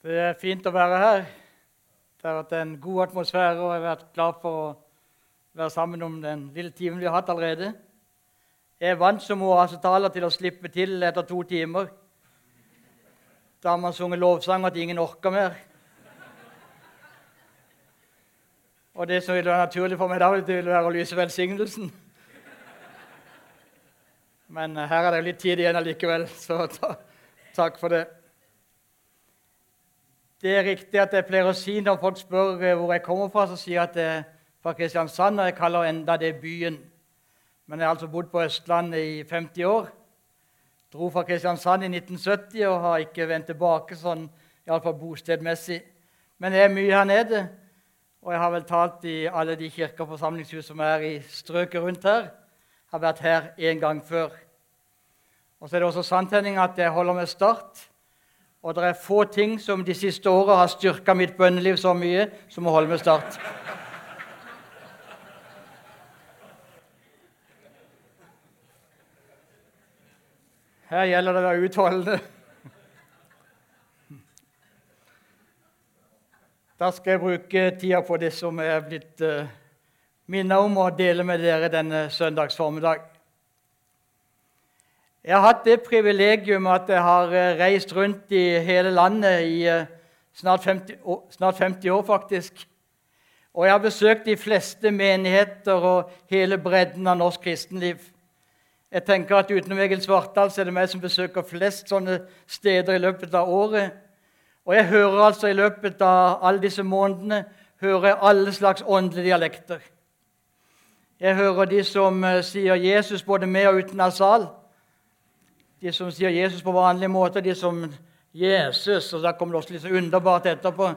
Det er fint å være her. Det har vært en god atmosfære, og jeg har vært glad for å være sammen om den lille timen vi har hatt allerede. Jeg er vant som oasetaler til å slippe til etter to timer. Da har man sunget lovsang at ingen orker mer. Og det som vil være naturlig for meg da, det være å lyse velsignelsen. Men eh, her er det litt tid igjen allikevel, så ta, takk for det. Det er riktig at jeg pleier å si når folk spør eh, hvor jeg kommer fra, så sier jeg at det er fra Kristiansand, og jeg kaller enda det byen. Men jeg har altså bodd på Østlandet i 50 år. Dro fra Kristiansand i 1970 og har ikke vendt tilbake sånn, iallfall bostedmessig. Men jeg er mye her nede, og jeg har vel talt i alle de kirker og forsamlingshus som er i strøket rundt her. Jeg har vært her en gang før. Og så er det også sant at jeg holder med Start. Og det er få ting som de siste åra har styrka mitt bønneliv så mye som å holde med Start. Her gjelder det å være utholdende. Da skal jeg bruke tida på det som jeg er blitt uh, minnet om og dele med dere denne søndags formiddag. Jeg har hatt det privilegium at jeg har eh, reist rundt i hele landet i eh, snart 50, år, snart 50 år, faktisk. Og jeg har besøkt de fleste menigheter og hele bredden av norsk kristenliv. Jeg tenker at Utenom Egil Svartdal er det meg som besøker flest sånne steder i løpet av året. Og jeg hører altså i løpet av alle disse månedene hører jeg alle slags åndelige dialekter. Jeg hører de som eh, sier 'Jesus' både med og uten nasal. De som sier Jesus på vanlig måte, de som Jesus Og da kommer det også litt så underbart etterpå.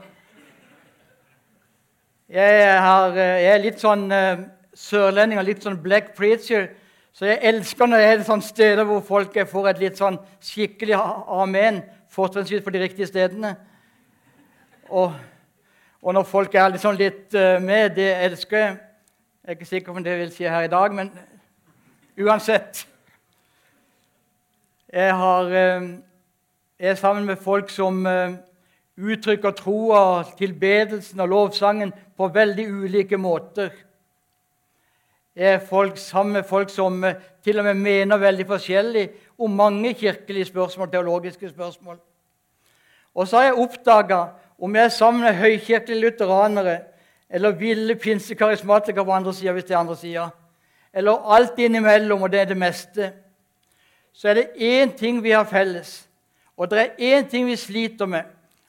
Jeg, har, jeg er litt sånn uh, sørlending og litt sånn black preacher. Så jeg elsker når jeg er sånne steder hvor folk får et litt sånn skikkelig amen, fortrinnsvis på de riktige stedene. Og, og når folk er liksom litt uh, med, det elsker jeg. Jeg er ikke sikker på om det vil skje her i dag, men uansett jeg, har, eh, jeg er sammen med folk som eh, uttrykker troa, tilbedelsen og lovsangen på veldig ulike måter. Jeg er folk, sammen med folk som eh, til og med mener veldig forskjellig om mange kirkelige spørsmål, teologiske spørsmål. Og så har jeg oppdaga, om jeg er sammen med høykirkelige lutheranere eller ville pinsekarismatikere på andre sida, hvis det er andre sida, eller alt innimellom, og det er det meste så er det én ting vi har felles, og det er én ting vi sliter med,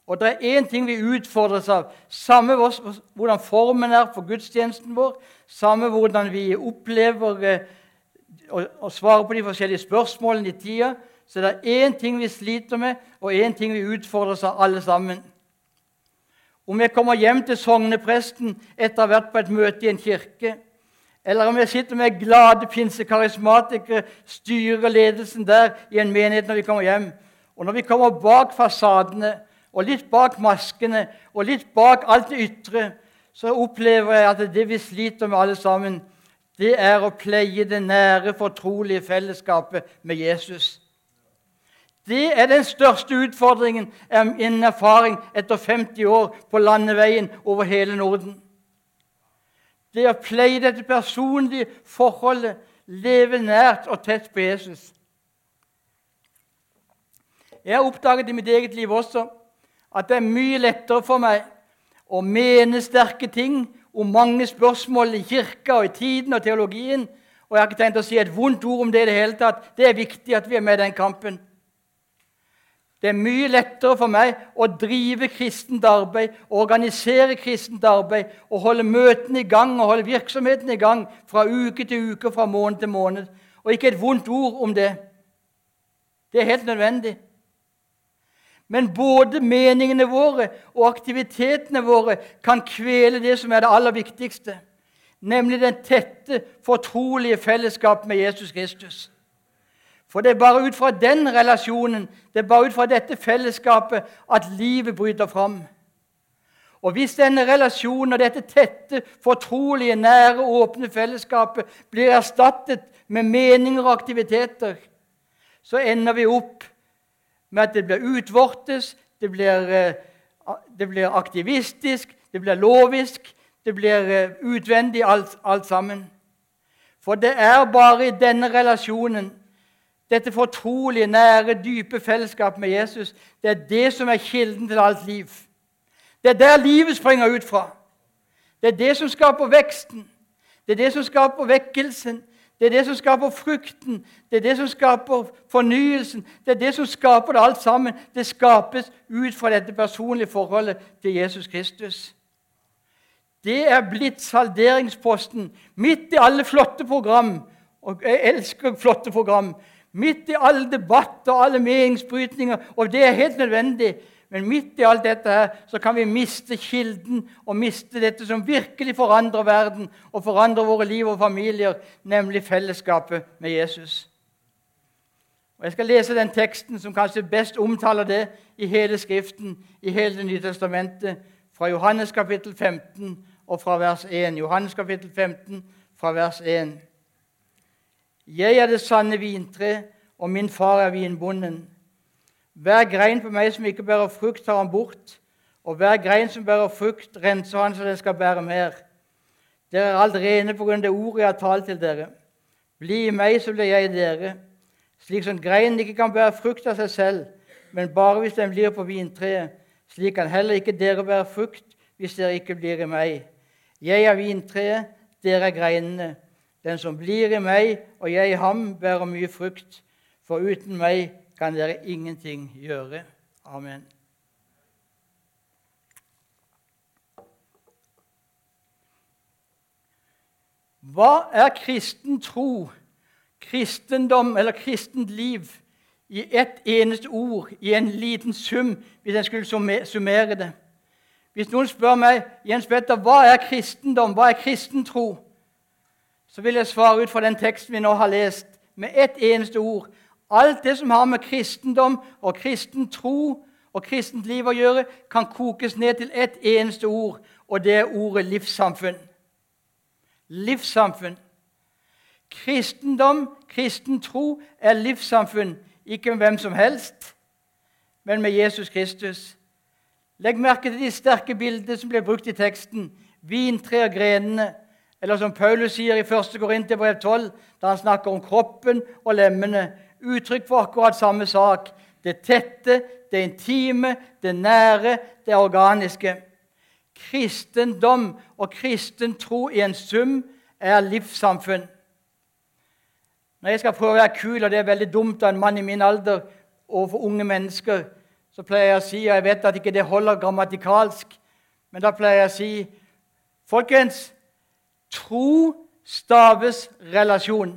og det er én ting vi utfordres av. Samme hvordan formen er på gudstjenesten vår, samme hvordan vi opplever eh, å svare på de forskjellige spørsmålene i tida, så det er én ting vi sliter med, og én ting vi utfordres av alle sammen. Om jeg kommer hjem til sognepresten etter å ha vært på et møte i en kirke, eller om jeg sitter med glade pinsekarismatikere, styrer ledelsen der i en menighet når vi kommer hjem. Og når vi kommer bak fasadene og litt bak maskene og litt bak alt det ytre, så opplever jeg at det vi sliter med alle sammen, det er å pleie det nære, fortrolige fellesskapet med Jesus. Det er den største utfordringen innen erfaring etter 50 år på landeveien over hele Norden. Det å pleie dette personlige forholdet, leve nært og tett på Jesus. Jeg har oppdaget i mitt eget liv også at det er mye lettere for meg å mene sterke ting om mange spørsmål i kirka og i tiden og teologien. Og jeg har ikke tenkt å si et vondt ord om det i det hele tatt. Det er viktig at vi er med i den kampen. Det er mye lettere for meg å drive kristent arbeid, organisere kristent arbeid og holde møtene i gang og holde virksomheten i gang fra uke til uke, fra måned til måned. Og ikke et vondt ord om det. Det er helt nødvendig. Men både meningene våre og aktivitetene våre kan kvele det som er det aller viktigste, nemlig den tette, fortrolige fellesskap med Jesus Kristus. For det er bare ut fra den relasjonen, det er bare ut fra dette fellesskapet, at livet bryter fram. Og hvis denne relasjonen og dette tette, fortrolige, nære, åpne fellesskapet blir erstattet med meninger og aktiviteter, så ender vi opp med at det blir utvortes, det blir eh, det blir aktivistisk, det blir lovisk, det blir eh, utvendig, alt, alt sammen. For det er bare i denne relasjonen, dette fortrolige, nære, dype fellesskapet med Jesus, det er det som er kilden til alt liv. Det er der livet springer ut fra. Det er det som skaper veksten. Det er det som skaper vekkelsen. Det er det som skaper frukten. Det er det som skaper fornyelsen. Det er det som skaper det alt sammen. Det skapes ut fra dette personlige forholdet til Jesus Kristus. Det er blitt salderingsposten midt i alle flotte program. Og jeg elsker flotte program. Midt i alle debatter og alle meningsbrytninger, og det er helt nødvendig. Men midt i alt dette her, så kan vi miste kilden og miste dette som virkelig forandrer verden og forandrer våre liv og familier, nemlig fellesskapet med Jesus. Og Jeg skal lese den teksten som kanskje best omtaler det i hele Skriften, i hele Det nye testamentet, fra Johannes kapittel 15 og fra vers 1. Johannes kapittel 15 fra vers 1. Jeg er det sanne vintre, og min far er vinbonden. Hver grein på meg som ikke bærer frukt, tar han bort. Og hver grein som bærer frukt, renser han så den skal bære mer. Dere er alt rene på grunn av det ordet jeg har talt til dere. Bli i meg, så blir jeg i dere. Slik som greinen ikke kan bære frukt av seg selv, men bare hvis den blir på vintreet. Slik kan heller ikke dere bære frukt hvis dere ikke blir i meg. Jeg er vintreet, dere er greinene. Den som blir i meg og jeg i ham, bærer mye frukt. For uten meg kan dere ingenting gjøre. Amen. Hva er kristen tro, kristendom eller kristent liv i ett eneste ord, i en liten sum, hvis en skulle summere det? Hvis noen spør meg Jens Petter, hva er kristendom, hva er kristen tro, så vil jeg svare ut fra den teksten vi nå har lest, med ett eneste ord Alt det som har med kristendom og kristen tro og kristent liv å gjøre, kan kokes ned til ett eneste ord, og det er ordet livssamfunn. Livssamfunn. Kristendom, kristen tro, er livssamfunn, ikke med hvem som helst, men med Jesus Kristus. Legg merke til de sterke bildene som blir brukt i teksten. Vintre og grenene. Eller som Paulus sier i 1. Korinterbrev 12, da han snakker om kroppen og lemmene uttrykk for akkurat samme sak. Det tette, det intime, det nære, det organiske. Kristendom og kristen tro i en sum er livssamfunn. Når jeg skal prøve å være kul, og det er veldig dumt av en mann i min alder overfor unge mennesker, så pleier jeg å si, og jeg vet at ikke det holder grammatikalsk, men da pleier jeg å si Folkens, tro staves relasjon.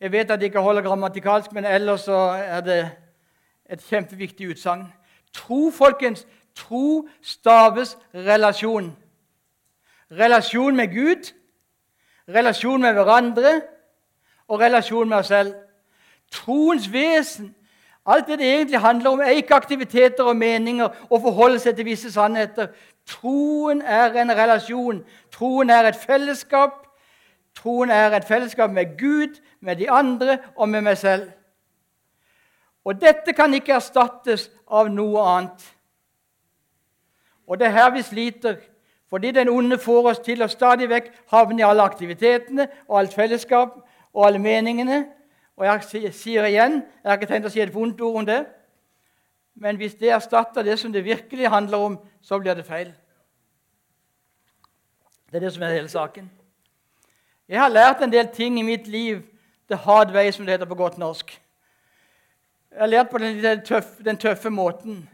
Jeg vet at det ikke holder grammatikalsk, men ellers er det et kjempeviktig utsagn. Tro, folkens, tro staves relasjon. Relasjon med Gud, relasjon med hverandre og relasjon med oss selv. Troens vesen, alt det det egentlig handler om, er ikke aktiviteter og meninger og forholde seg til visse sannheter. Troen er en relasjon. Troen er et fellesskap Troen er et fellesskap med Gud, med de andre og med meg selv. Og dette kan ikke erstattes av noe annet. Og det er her vi sliter, fordi den onde får oss til å stadig vekk havne i alle aktivitetene og alt fellesskap og alle meningene. Og jeg sier igjen, jeg har ikke tenkt å si et vondt ord om det, men hvis det erstatter det som det virkelig handler om, så blir det feil. Det er det som er hele saken. Jeg har lært en del ting i mitt liv the hard way, som det heter på godt norsk. Jeg har lært på den tøffe, den tøffe måten.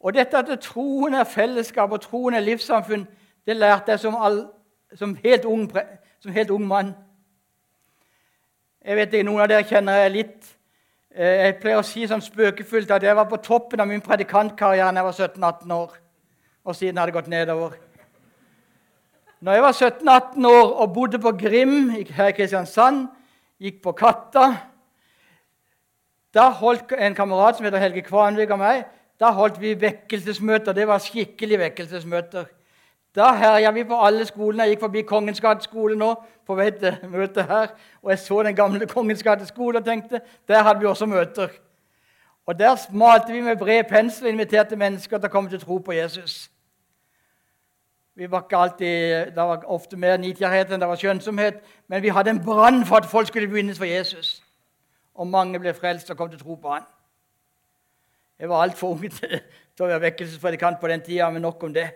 Og dette at troen er fellesskap og troen er livssamfunn, det lærte jeg som, all, som, helt, ung, som helt ung mann. Jeg vet ikke, Noen av dere kjenner jeg litt. Eh, jeg pleier å si sånn spøkefullt at jeg var på toppen av min predikantkarriere da jeg var 17-18 år. Og siden har det gått nedover. Når jeg var 17-18 år og bodde på Grim her i Kristiansand, gikk på Katta Da holdt en kamerat som heter Helge Kvanvik og meg, da holdt vi vekkelsesmøter. Det var skikkelig vekkelsesmøter. Da herja vi på alle skolene. Jeg gikk forbi Kongens gateskole nå på vei til møtet her, og jeg så den gamle Kongens gateskole og tenkte der hadde vi også møter. Og Der malte vi med bred pensel og inviterte mennesker til å komme til tro på Jesus. Vi var ikke alltid, Det var ofte mer nidkjærhet enn det var skjønnsomhet, men vi hadde en brann for at folk skulle begynnes for Jesus. Og mange ble frelst og kom til tro på han. Jeg var altfor ung til å være vekkelsespredikant på den tida, men nok om det.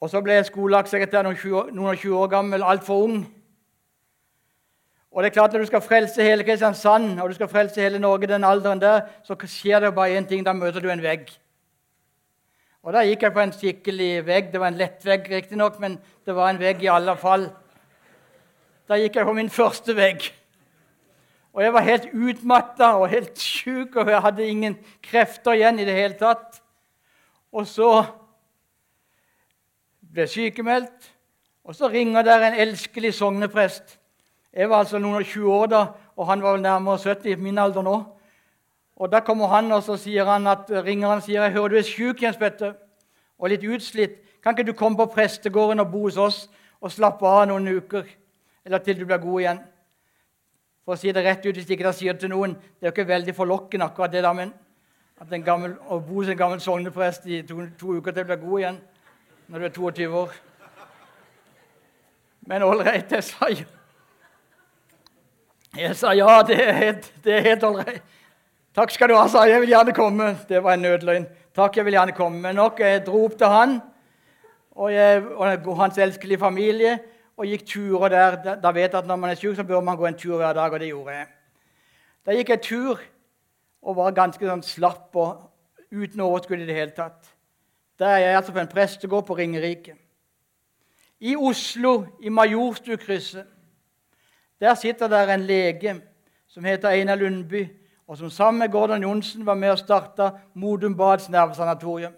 Og Så ble jeg skoleakssekretær noen og 20 år gammel, altfor ung. Og det er klart Når du skal frelse hele Kristiansand og du skal frelse hele Norge den alderen der, så skjer det bare én ting. Da møter du en vegg. Og Da gikk jeg på en skikkelig vegg. Det var en lett vegg, riktignok, men det var en vegg i alle fall. Da gikk jeg på min første vegg. Og jeg var helt utmatta og helt sjuk, og jeg hadde ingen krefter igjen i det hele tatt. Og så ble sykemeldt, og så ringer der en elskelig sogneprest. Jeg var altså noen og 20 år da, og han var vel nærmere 70 i min alder nå. Og Da kommer han og så sier han at, ringer han og sier jeg hører du er syk, Jens Petter, og litt utslitt. Kan ikke du komme på prestegården og bo hos oss og slappe av noen uker? Eller til du blir god igjen? For å si det rett ut, hvis ikke dere sier det til noen Det er jo ikke veldig forlokkende, akkurat det da, men at en gammel, å bo hos en gammel sogneprest i to, to uker til du blir god igjen når du er 22 år. Men ålreit, jeg sa ja. Jeg sa ja, det er helt, helt ålreit. Takk skal du ha, sa jeg. Jeg vil gjerne komme. Det var en nødløgn. Takk, jeg vil gjerne komme. Men nok, jeg dro opp til han og, jeg, og hans elskelige familie og gikk turer der. Da vet jeg at når man er syk, så bør man gå en tur hver dag, og det gjorde jeg. Da gikk jeg tur og var ganske sånn slapp og uten overskudd i det hele tatt. Der er jeg altså på en prestegård på Ringerike. I Oslo, i Majorstukrysset, der sitter der en lege som heter Einar Lundby, og som sammen med Gordon Johnsen var med og starta Modum Bads nervesanatorium.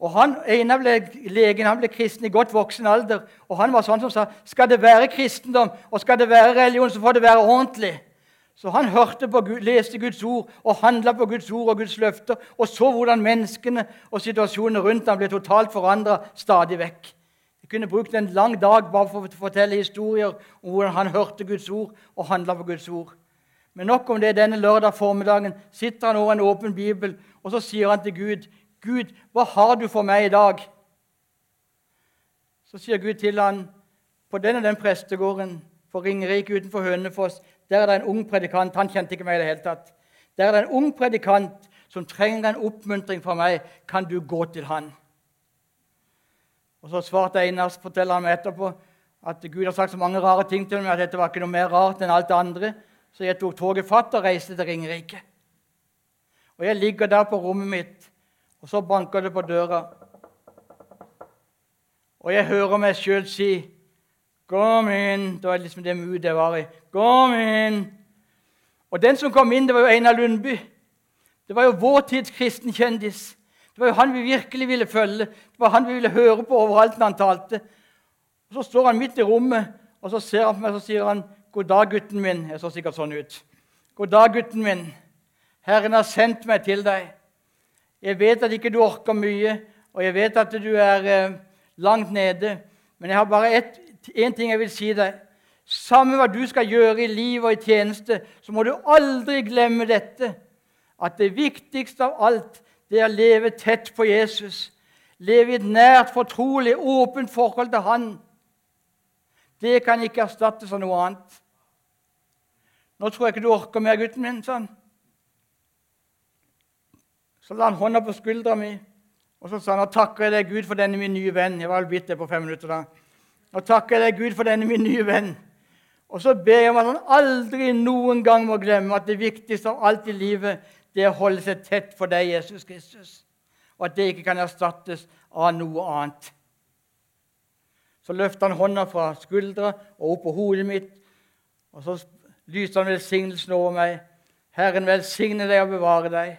Og han, Einar ble, legen han ble kristen i godt voksen alder, og han var sånn som sa skal det være kristendom og skal det være religion, så får det være ordentlig. Så han hørte på Gud, leste Guds ord og handla på Guds ord og Guds løfter og så hvordan menneskene og situasjonene rundt ham ble totalt forandra stadig vekk. Jeg kunne brukt en lang dag bare for å fortelle historier om hvordan han hørte Guds ord og handla på Guds ord. Men nok om det. Denne lørdag formiddagen sitter han over en åpen bibel, og så sier han til Gud, 'Gud, hva har du for meg i dag?' Så sier Gud til han, 'På denne den prestegården på Ringerike utenfor Hønefoss der er det en ung predikant. Han kjente ikke meg i det hele tatt. Der er det en ung predikant som trenger en oppmuntring fra meg. Kan du gå til han? Og Så svarte Einar, forteller han meg etterpå, at Gud har sagt så mange rare ting til meg at dette var ikke noe mer rart enn alt det andre. Så jeg tok toget fatt og reiste til Ringerike. Og Jeg ligger der på rommet mitt, og så banker det på døra. Og jeg hører meg sjøl si Kom inn. Det var liksom det mood jeg var i. Kom inn. Og den som kom inn, det var jo Einar Lundby. Det var jo vår tids kristenkjendis. Det var jo han vi virkelig ville følge. Det var han vi ville høre på overalt når han talte. Og Så står han midt i rommet, og så ser han på meg og sier han, 'God dag, gutten min.' Jeg så sikkert sånn ut. 'God dag, gutten min. Herren har sendt meg til deg.' 'Jeg vet at ikke du orker mye, og jeg vet at du er eh, langt nede.' 'Men jeg har bare én ting jeg vil si deg. Samme hva du skal gjøre i liv og i tjeneste, så må du aldri glemme dette. At det viktigste av alt det er å leve tett på Jesus. Leve i et nært, fortrolig, åpent forhold til Han. Det kan ikke erstattes av noe annet. Nå tror jeg ikke du orker mer, gutten min. sånn. Så la han hånda på skuldra mi, og så sa han, nå takker jeg deg, Gud, for denne min nye venn. Jeg var vel bitt det på fem minutter da. Nå takker jeg deg, Gud, for denne min nye venn. Og så ber jeg om at han aldri noen gang må glemme at det viktigste av alt i livet det er å holde seg tett for deg, Jesus Kristus, og at det ikke kan erstattes av noe annet. Så løfter han hånda fra skuldra og opp på hodet mitt, og så lyser han velsignelsen over meg. Herren velsigne deg og bevare deg.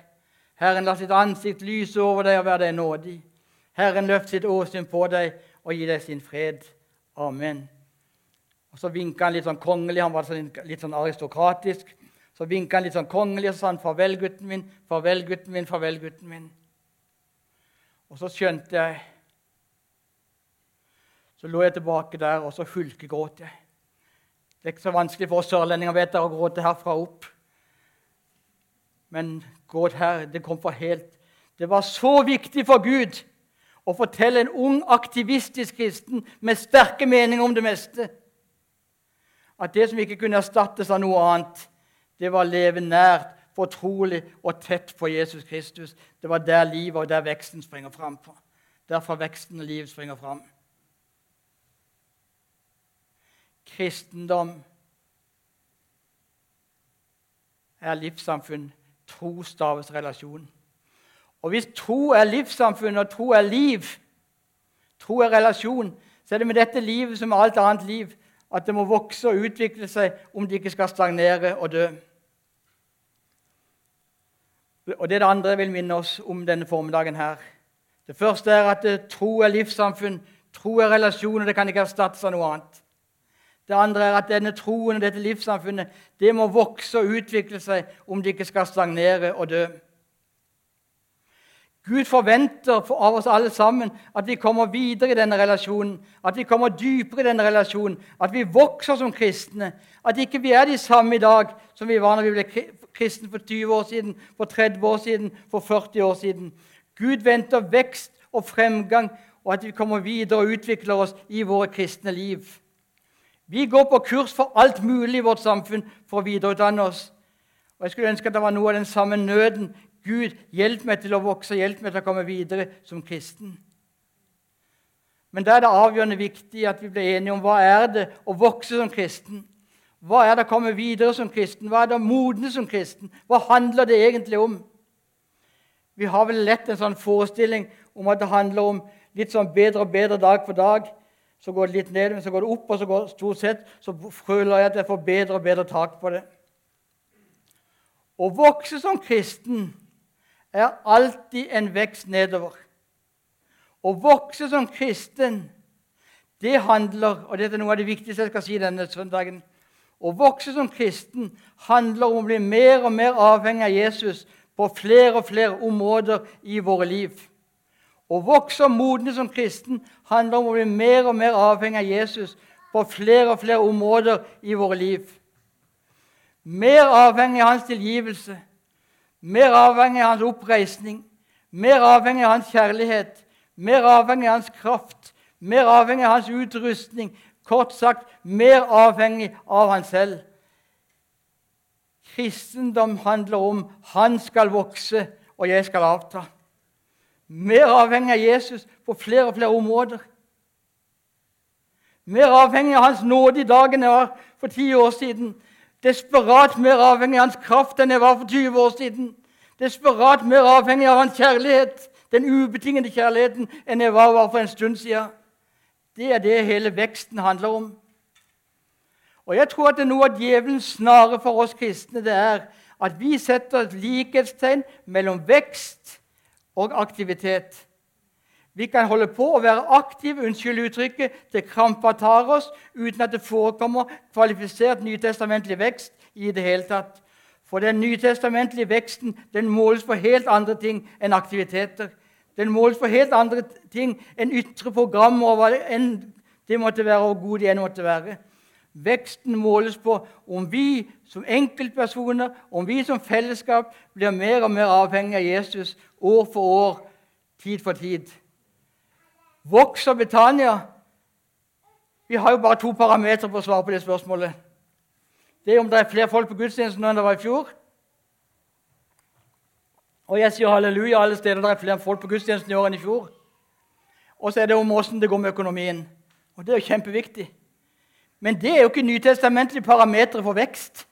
Herren la sitt ansikt lyse over deg og være deg nådig. Herren løft sitt åsyn på deg og gi deg sin fred. Amen. Og Så vinka han litt sånn kongelig, han var sånn, litt sånn aristokratisk. Så vinka han litt sånn kongelig og sa han, 'Farvel, gutten min. Farvel, gutten min. Farvel, gutten min.' Og så skjønte jeg Så lå jeg tilbake der, og så hulkegråt jeg. Det er ikke så vanskelig for oss sørlendinger vet dere, å gråte herfra opp. Men gråt her, det kom for helt Det var så viktig for Gud å fortelle en ung, aktivistisk kristen med sterke meninger om det meste at det som ikke kunne erstattes av noe annet, det var å leve nært, fortrolig og tett på Jesus Kristus. Det var der livet og der veksten springer fram på. Derfor veksten og livet springer fram. Kristendom er livssamfunn. Tro relasjon. Og hvis tro er livssamfunn, og tro er liv, tro er relasjon, så er det med dette livet som med alt annet liv at det må vokse og utvikle seg om det ikke skal stagnere og dø. Og Det er det andre jeg vil minne oss om denne formiddagen. her. Det første er at tro er livssamfunn, tro er relasjon, og det kan ikke erstattes av noe annet. Det andre er at denne troen og dette livssamfunnet det må vokse og utvikle seg om det ikke skal stagnere og dø. Gud forventer av oss alle sammen at vi kommer videre i denne relasjonen, at vi kommer dypere i denne relasjonen, at vi vokser som kristne. At ikke vi er de samme i dag som vi var når vi ble kristne for 20 år siden, for 30 år siden, for 40 år siden. Gud venter vekst og fremgang, og at vi kommer videre og utvikler oss i våre kristne liv. Vi går på kurs for alt mulig i vårt samfunn for å videreutdanne oss. Og Jeg skulle ønske at det var noe av den samme nøden. Gud, hjelp meg til å vokse, hjelp meg til å komme videre som kristen. Men da er det avgjørende viktig at vi blir enige om hva er det å vokse som kristen. Hva er det å komme videre som kristen? Hva er det å modne som kristen? Hva handler det egentlig om? Vi har vel lett en sånn forestilling om at det handler om litt sånn bedre og bedre dag for dag. Så går det litt ned, men så går det opp, og så går stort sett så føler jeg at jeg får bedre og bedre tak på det. Å vokse som kristen er alltid en vekst nedover. Å vokse som kristen, det handler Og dette er noe av det viktigste jeg skal si denne søndagen. Å vokse som kristen handler om å bli mer og mer avhengig av Jesus på flere og flere områder i våre liv. Å vokse og modne som kristen handler om å bli mer og mer avhengig av Jesus på flere og flere områder i våre liv. Mer avhengig av hans tilgivelse, mer avhengig av hans oppreisning, mer avhengig av hans kjærlighet, mer avhengig av hans kraft, mer avhengig av hans utrustning. Kort sagt mer avhengig av han selv. Kristendom handler om han skal vokse, og jeg skal avta mer avhengig av Jesus på flere og flere områder. Mer avhengig av Hans nåde i dag enn jeg var for ti år siden. Desperat mer avhengig av Hans kraft enn jeg var for 20 år siden. Desperat mer avhengig av Hans kjærlighet, den ubetingede kjærligheten, enn jeg var for en stund siden. Det er det hele veksten handler om. Og jeg tror at det er noe av djevelens snare for oss kristne det er at vi setter et likhetstegn mellom vekst og aktivitet. Vi kan holde på å være aktive unnskyld uttrykket, til krampa tar oss, uten at det forekommer kvalifisert nytestamentlig vekst i det hele tatt. For den nytestamentlige veksten den måles på helt andre ting enn aktiviteter. Den måles på helt andre ting enn ytre programmer og hva enn det måtte være, og god det enn måtte være. Veksten måles på om vi som enkeltpersoner, om vi som fellesskap, blir mer og mer avhengig av Jesus år for år, tid for tid. Vokser Betania? Vi har jo bare to parametere på å svare på det spørsmålet. Det er om det er flere folk på gudstjenesten nå enn det var i fjor. Og jeg sier halleluja alle steder det er flere folk på gudstjenesten i år enn i fjor. Og så er det om åssen det går med økonomien. Og det er jo kjempeviktig. Men det er jo ikke nytestamentlige parametere for vekst.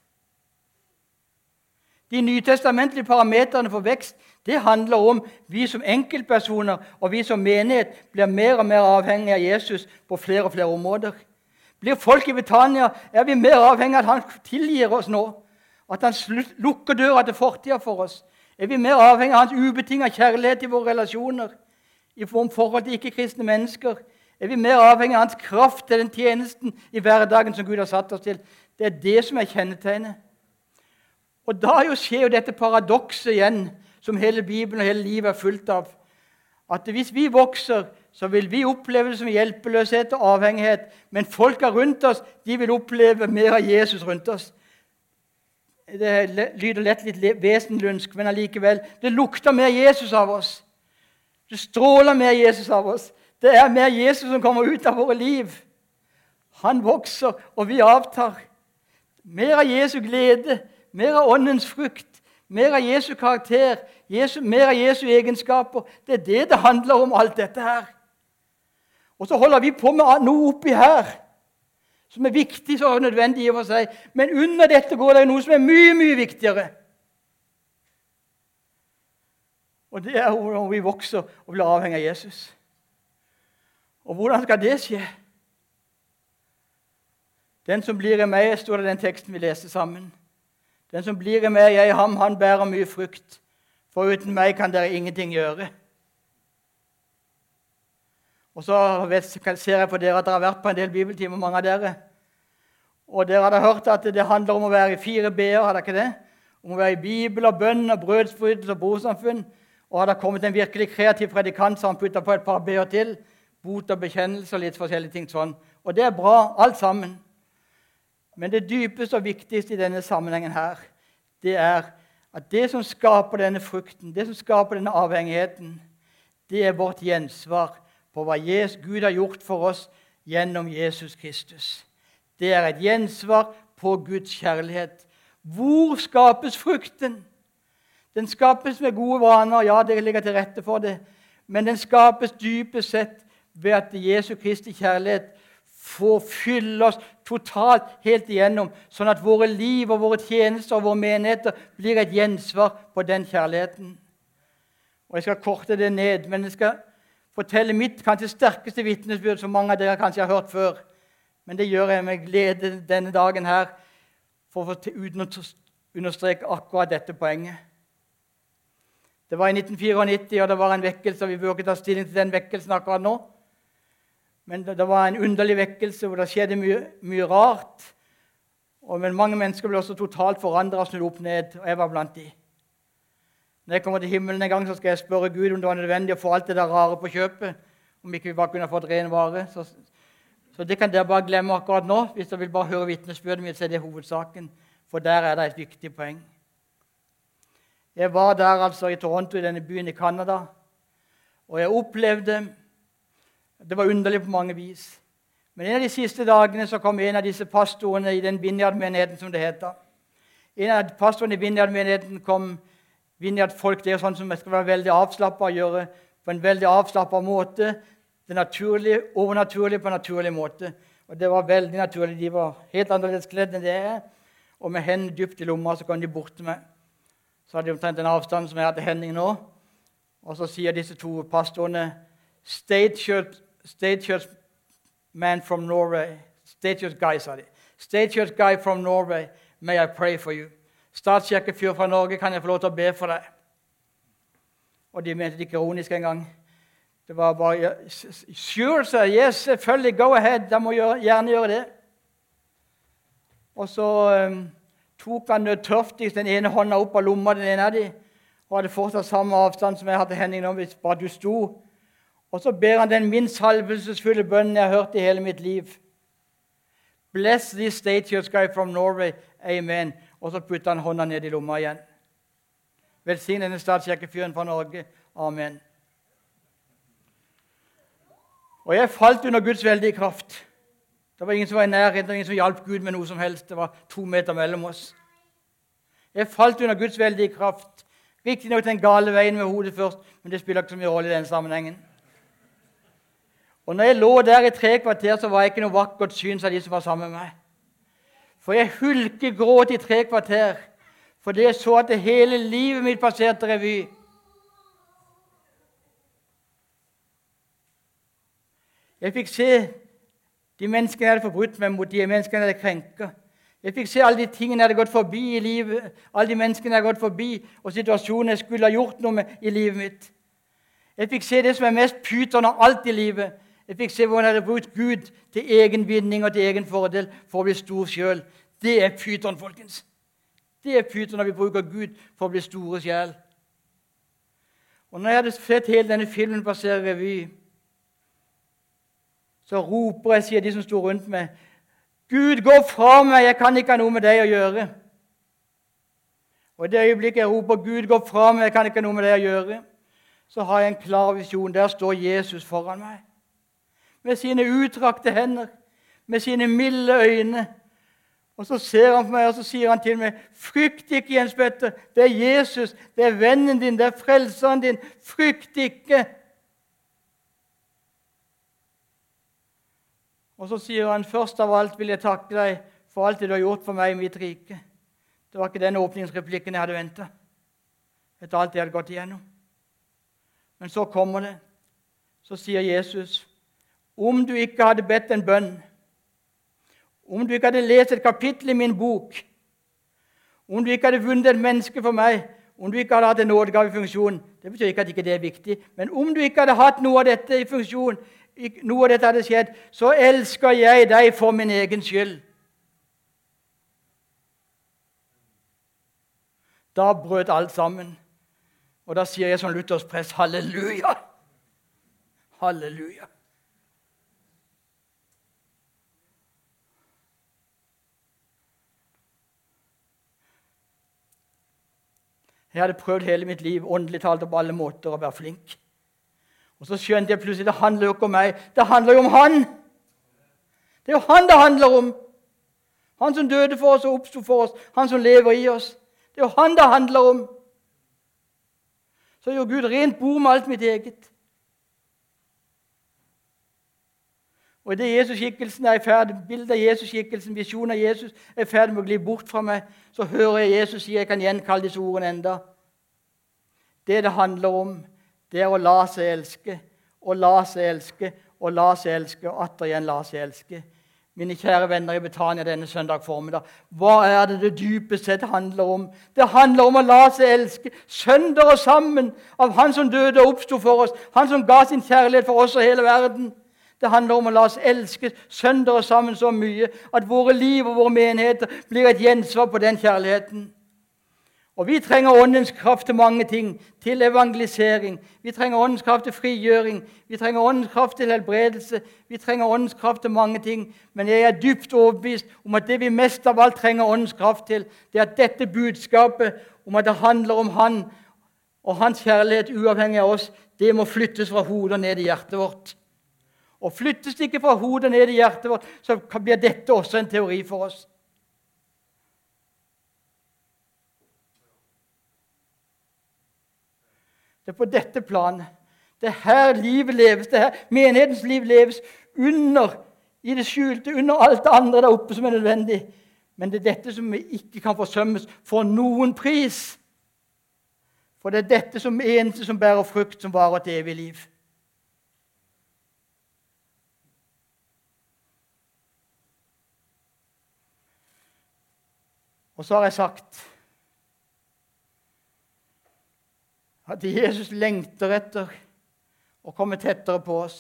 De nytestamentlige parametrene for vekst det handler om vi som enkeltpersoner og vi som menighet blir mer og mer avhengig av Jesus på flere og flere områder. Blir folk i Betania, er vi mer avhengig av at han tilgir oss nå. At han lukker døra til fortida for oss. Er vi mer avhengig av hans ubetinga kjærlighet i våre relasjoner, i form forhold til ikke-kristne mennesker? Er vi mer avhengig av hans kraft til den tjenesten i hverdagen som Gud har satt oss til? Det er det som er kjennetegnet. Og da jo skjer jo dette paradokset igjen, som hele Bibelen og hele livet er fullt av. At hvis vi vokser, så vil vi oppleve det som hjelpeløshet og avhengighet. Men folka rundt oss de vil oppleve mer av Jesus rundt oss. det lyder lett litt vesenlunsk, men allikevel Det lukter mer Jesus av oss. Det stråler mer Jesus av oss. Det er mer Jesus som kommer ut av våre liv. Han vokser, og vi avtar. Mer av Jesu glede, mer av åndens frukt, mer av Jesu karakter, Jesu, mer av Jesu egenskaper. Det er det det handler om, alt dette her. Og så holder vi på med noe oppi her som er viktig og nødvendig i og for seg. Men under dette går det noe som er mye, mye viktigere. Og det er hvordan vi vokser og blir avhengig av Jesus. Og hvordan skal det skje? Den som blir i meg, står det i den teksten vi leser sammen. Den som blir i meg, jeg i ham, han bærer mye frukt. For uten meg kan dere ingenting gjøre. Og så ser jeg på dere at dere har vært på en del bibeltimer, mange av dere. Og dere hadde hørt at det handler om å være i fire b-er, hadde ikke det? Om å være i Bibel og bønn og brødsbrytelse og bosamfunn. Og hadde kommet en virkelig kreativ predikant som han putta på et par b-er til. Bot og bekjennelse og litt forskjellige ting sånn. Og det er bra, alt sammen. Men det dypeste og viktigste i denne sammenhengen her, det er at det som skaper denne frukten, det som skaper denne avhengigheten, det er vårt gjensvar på hva Gud har gjort for oss gjennom Jesus Kristus. Det er et gjensvar på Guds kjærlighet. Hvor skapes frukten? Den skapes med gode vaner, ja, det ligger til rette for det. Men den skapes dypest sett ved at Jesu Kristi kjærlighet får fylle oss totalt helt igjennom, sånn at våre liv og våre tjenester og våre menigheter blir et gjensvar på den kjærligheten. Og Jeg skal korte det ned, men jeg skal fortelle mitt kanskje sterkeste vitnesbyrd, som mange av dere kanskje har hørt før. Men det gjør jeg med glede denne dagen her for å understreke akkurat dette poenget. Det var i 1994, og det var en vekkelse. og Vi bør ikke ta stilling til den vekkelsen akkurat nå. Men det var en underlig vekkelse hvor det skjedde mye, mye rart. Og men Mange mennesker ble også totalt forandra og snudd opp ned, og jeg var blant de. Når jeg kommer til himmelen en gang, så skal jeg spørre Gud om det var nødvendig å få alt det der rare på kjøpet. Om ikke vi bare kunne fått ren vare. Så, så det kan dere bare glemme akkurat nå. Hvis dere vil bare høre vitnesbyrdet mitt, så er det hovedsaken. For der er det et viktig poeng. Jeg var der altså i Toronto, i denne byen i Canada, og jeg opplevde Det var underlig på mange vis. Men en av de siste dagene så kom en av disse pastorene i den Vinjard-menigheten, som det heter. En av pastorene i Vinjard-menigheten kom Vinjard-folk det er sånn som skal være veldig avslappa og gjøre på en veldig avslappa måte. Det naturlige, overnaturlige på en naturlig måte. Og det var veldig naturlig. De var helt annerledes kledd enn det er. Og med hendene dypt i lomma så kom de bort til meg. Så hadde de omtrent den avstanden som jeg har til Henning nå. Og så sier disse to pastorene State church, state church man from Norway. State guy, sorry. de. Guy from Norway. May I pray for you? Statskirkefyr fra Norge, kan jeg få lov til å be for deg? Og de mente det ikke ironisk engang. Det var bare Sure, sir. Yes, selvfølgelig. Go ahead. Da må gjøre, gjerne gjøre det. Og så um, tok han nødtørftig den ene hånda opp av lomma den ene av dem, og hadde fortsatt samme avstand som jeg hadde Henning nå, hvis bare du sto. Og så ber han den minst salvelsesfulle bønnen jeg har hørt i hele mitt liv. Bless this state church guy from Norway. Amen. Og så putter han hånda ned i lomma igjen. Velsign denne statskirkefyren fra Norge. Amen. Og jeg falt under Guds veldige kraft. Det var ingen som var i nærheten, ingen som hjalp Gud med noe som helst. Det var to meter mellom oss. Jeg falt under Guds veldige kraft. Riktignok den gale veien med hodet først, men det spiller ikke så mye rolle i den sammenhengen. Og når jeg lå der i tre kvarter, så var jeg ikke noe vakkert syn, sa de som var sammen med meg. For jeg hulkegråt i tre kvarter fordi jeg så at hele livet mitt passerte revy. Jeg fikk se de menneskene jeg hadde forbrutt meg mot, de menneskene jeg hadde krenka. Jeg fikk se alle de tingene jeg hadde gått forbi i livet, alle de menneskene jeg hadde gått forbi, og situasjonen jeg skulle ha gjort noe med i livet mitt. Jeg fikk se det som er mest pyton av alt i livet. Jeg fikk se hvordan jeg hadde brukt Gud til egen vinning og til egen fordel for å bli stor sjøl. Det er pyton, folkens. Det er pyton når vi bruker Gud for å bli store sjel. Og når jeg hadde sett hele denne filmen passere revy, så roper jeg, sier de som sto rundt meg, 'Gud, gå fra meg! Jeg kan ikke ha noe med deg å gjøre.' Og i det øyeblikket jeg roper 'Gud, gå fra meg, jeg kan ikke ha noe med deg å gjøre', så har jeg en klar visjon. Der står Jesus foran meg. Med sine utrakte hender, med sine milde øyne. Og så ser han på meg og så sier han til meg, 'Frykt ikke, Jens Petter. Det er Jesus. Det er vennen din. Det er frelseren din. Frykt ikke.' Og så sier han, 'Først av alt vil jeg takke deg for alt det du har gjort for meg i mitt rike.' Det var ikke den åpningsreplikken jeg hadde venta etter alt jeg hadde gått igjennom. Men så kommer det. Så sier Jesus, 'Om du ikke hadde bedt en bønn' Om du ikke hadde lest et kapittel i min bok, om du ikke hadde vunnet et menneske for meg, om du ikke hadde hatt en nådegavefunksjon Det betyr ikke at ikke det er viktig, men om du ikke hadde hatt noe av dette i funksjon, noe av dette hadde skjedd, så elsker jeg deg for min egen skyld. Da brøt alt sammen. Og da sier jeg som Luthers prest halleluja! Halleluja. Jeg hadde prøvd hele mitt liv åndelig talt og på alle måter å være flink. Og Så skjønte jeg plutselig det handler jo ikke om meg, det handler jo om han. Det er jo han det handler om. Han som døde for oss og oppsto for oss, han som lever i oss. Det er jo han det handler om. Så gjorde Gud rent bord med alt mitt eget. Og idet Jesuskikkelsen er i ferd, bildet av Jesuskikkelsen, visjonen av Jesus, er i ferd med å gli bort fra meg, så hører jeg Jesus si jeg kan gjenkalle disse ordene enda. Det det handler om, det er å la seg elske, og la seg elske, og la seg elske, og atter igjen la seg elske. Mine kjære venner i Betania denne søndag formiddag, hva er det det dypest sett handler om? Det handler om å la seg elske sønder og sammen av Han som døde og oppsto for oss, Han som ga sin kjærlighet for oss og hele verden. Det handler om å la oss elske søndere sammen så mye at våre liv og våre menigheter blir et gjensvar på den kjærligheten. Og Vi trenger Åndens kraft til mange ting. Til evangelisering. Vi trenger Åndens kraft til frigjøring. Vi trenger Åndens kraft til helbredelse. Vi trenger Åndens kraft til mange ting. Men jeg er dypt overbevist om at det vi mest av alt trenger Åndens kraft til, det er dette budskapet om at det handler om Han og Hans kjærlighet uavhengig av oss, det må flyttes fra hodet og ned i hjertet vårt. Og flyttes det ikke fra hodet ned i hjertet vårt, så blir dette også en teori for oss. Det er på dette planet. Det er her livet leves. Det er her menighetens liv leves under i det skjulte, under alt det andre der oppe som er nødvendig. Men det er dette som vi ikke kan forsømmes for noen pris. For det er dette som eneste som bærer frukt, som varer til evig liv. Og så har jeg sagt at Jesus lengter etter å komme tettere på oss.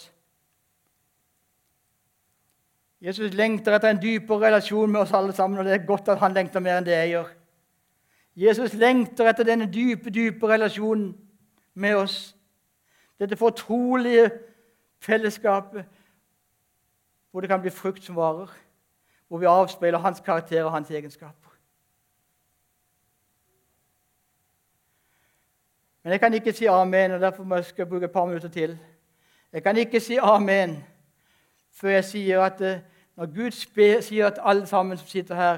Jesus lengter etter en dypere relasjon med oss alle sammen, og det er godt at han lengter mer enn det jeg gjør. Jesus lengter etter denne dype, dype relasjonen med oss. Dette fortrolige fellesskapet hvor det kan bli frukt som varer, hvor vi avspeiler hans karakter og hans egenskaper. Men jeg kan ikke si amen, og derfor må jeg bruke et par minutter til. Jeg kan ikke si amen før jeg sier at eh, når Gud sier at alle sammen som sitter her,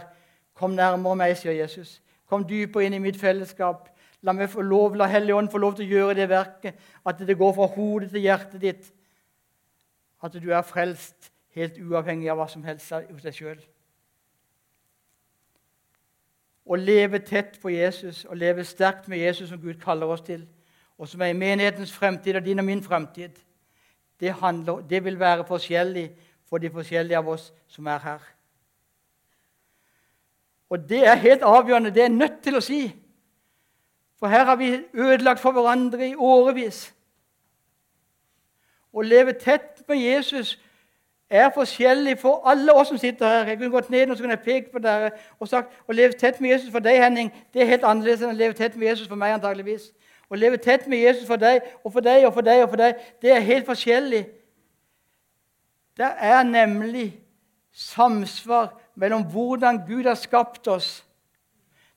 kom nærmere meg, sier Jesus. Kom dypere inn i mitt fellesskap. La meg få lov, la Helligånden få lov til å gjøre det verket, at det går fra hodet til hjertet ditt. At du er frelst helt uavhengig av hva som helst hos deg sjøl. Å leve tett på Jesus og leve sterkt med Jesus, som Gud kaller oss til, og som er i menighetens fremtid og din og min fremtid, det, handler, det vil være forskjellig for de forskjellige av oss som er her. Og det er helt avgjørende. Det er jeg nødt til å si. For her har vi ødelagt for hverandre i årevis. Å leve tett med Jesus er forskjellig for alle oss som sitter her. Jeg kunne gått ned og så kunne jeg pekt på dere og sagt å leve tett med Jesus for deg, Henning, det er helt annerledes enn å leve tett med Jesus for meg. antageligvis. Å leve tett med Jesus for deg og for deg og for deg, og for deg, det er helt forskjellig. Det er nemlig samsvar mellom hvordan Gud har skapt oss.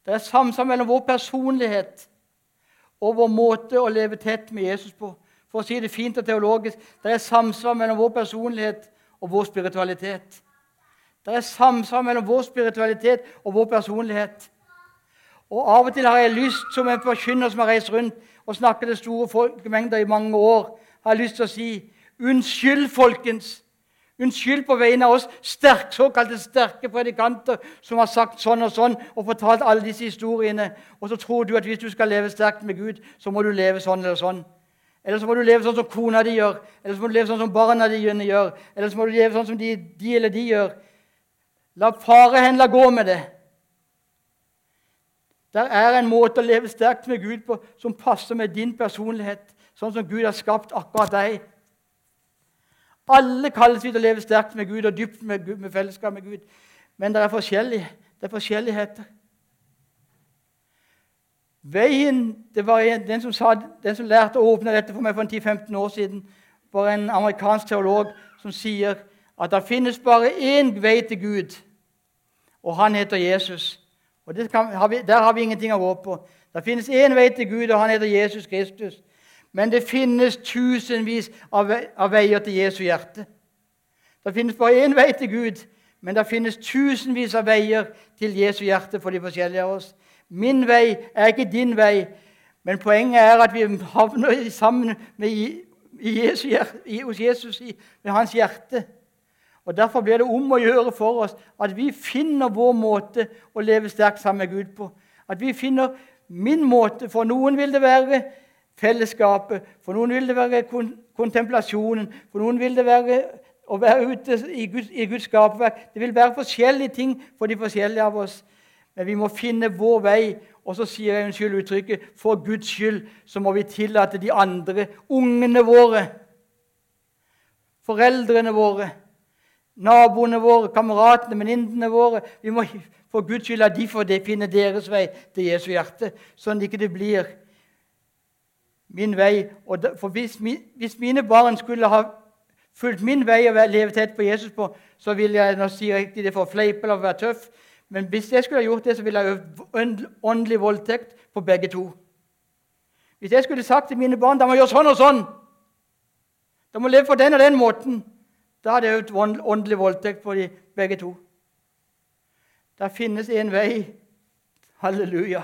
Det er samsvar mellom vår personlighet og vår måte å leve tett med Jesus på. For å si det fint og teologisk det er samsvar mellom vår personlighet og vår spiritualitet. Det er samsvar mellom vår spiritualitet og vår personlighet. Og Av og til har jeg lyst, som en forkynner som har reist rundt og snakket til store folkemengder i mange år, har jeg lyst til å si unnskyld, folkens. Unnskyld på vegne av oss sterk, såkalte sterke predikanter som har sagt sånn og sånn og fortalt alle disse historiene. Og så tror du at hvis du skal leve sterkt med Gud, så må du leve sånn eller sånn. Eller så må du leve sånn som kona di gjør, eller så må du leve sånn som barna dine gjør, eller så må du leve sånn som de, de eller de gjør. La farehendla gå med det. Der er en måte å leve sterkt med Gud på som passer med din personlighet, sånn som Gud har skapt akkurat deg. Alle kalles vi til å leve sterkt med Gud og dypt med, Gud, med fellesskap med Gud. Men det er, forskjellig. det er forskjelligheter. Veien, det var den som, sa, den som lærte å åpne dette for meg for 10-15 år siden, var en amerikansk teolog som sier at det finnes bare én vei til Gud, og han heter Jesus. Og kan, har vi, Der har vi ingenting å gå på. Det finnes én vei til Gud, og han heter Jesus Kristus. Men det finnes tusenvis av, av veier til Jesu hjerte. Det finnes bare én vei til Gud, men det finnes tusenvis av veier til Jesu hjerte for de forskjellige av oss. Min vei er ikke din vei, men poenget er at vi havner sammen med Jesus, hos Jesus med hans hjerte. Og Derfor blir det om å gjøre for oss at vi finner vår måte å leve sterkt sammen med Gud på. At vi finner min måte. For noen vil det være fellesskapet, for noen vil det være kontemplasjonen, for noen vil det være å være ute i Guds, i skaperverk. Det vil være forskjellige ting for de forskjellige av oss. Men vi må finne vår vei. Og så sier jeg unnskyld uttrykket for Guds skyld så må vi tillate de andre, ungene våre, foreldrene våre, naboene våre, kameratene, venninnene våre Vi må for Guds skyld la de får finne deres vei til Jesu hjerte, sånn at ikke det blir min vei. For hvis, hvis mine barn skulle ha fulgt min vei og levd tett på Jesus på, så vil jeg nå jeg ikke det for å fleipe eller være tøff, men hvis jeg skulle ha gjort det, så ville jeg øvd åndelig voldtekt på begge to. Hvis jeg skulle sagt til mine barn de må gjøre sånn og sånn De må leve på den og den måten. Da hadde jeg øvd åndelig voldtekt på de begge to. Det finnes en vei. Halleluja.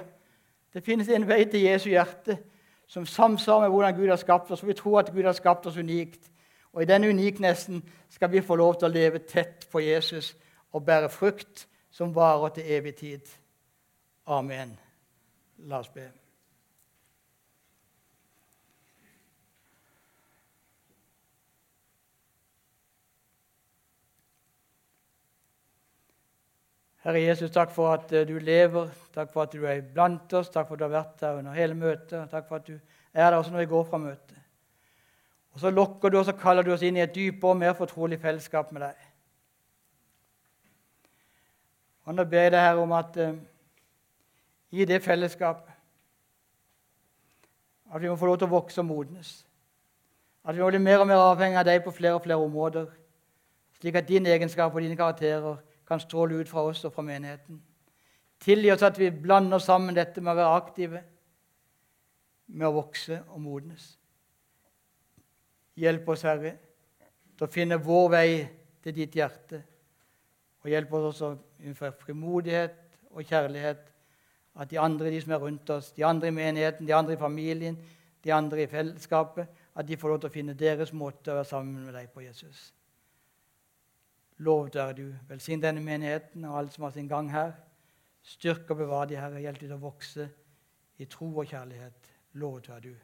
Det finnes en vei til Jesu hjerte som samsvarer med hvordan Gud har skapt oss. Vi tror at Gud har skapt oss unikt. Og i denne uniknessen skal vi få lov til å leve tett på Jesus og bære frukt som varer til evig tid. Amen. La oss be. Herre Jesus, takk for at eh, du lever, takk for at du er blant oss, takk for at du har vært der under hele møtet, takk for at du er der også når vi går fra møtet. Og Så lokker du oss og kaller du oss inn i et dypere og mer fortrolig fellesskap med deg. Og Nå ber jeg deg her om at eh, i det fellesskapet at vi må få lov til å vokse og modnes. At vi må bli mer og mer avhengig av deg på flere og flere områder, slik at dine egenskaper og dine karakterer kan stråle ut fra oss og fra menigheten. Tilgi oss at vi blander sammen dette med å være aktive, med å vokse og modnes. Hjelp oss, Herre, til å finne vår vei til ditt hjerte. Og hjelp oss også innenfor frimodighet og kjærlighet. At de andre de som er rundt oss, de andre i menigheten, de andre i familien, de andre i fellesskapet, at de får lov til å finne deres måte å være sammen med deg på, Jesus. Lovet er du. Velsign denne menigheten og alle som har sin gang her. Styrk og bevar de, Herre. Hjelp dem til å vokse i tro og kjærlighet. Lovet er du.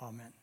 Amen.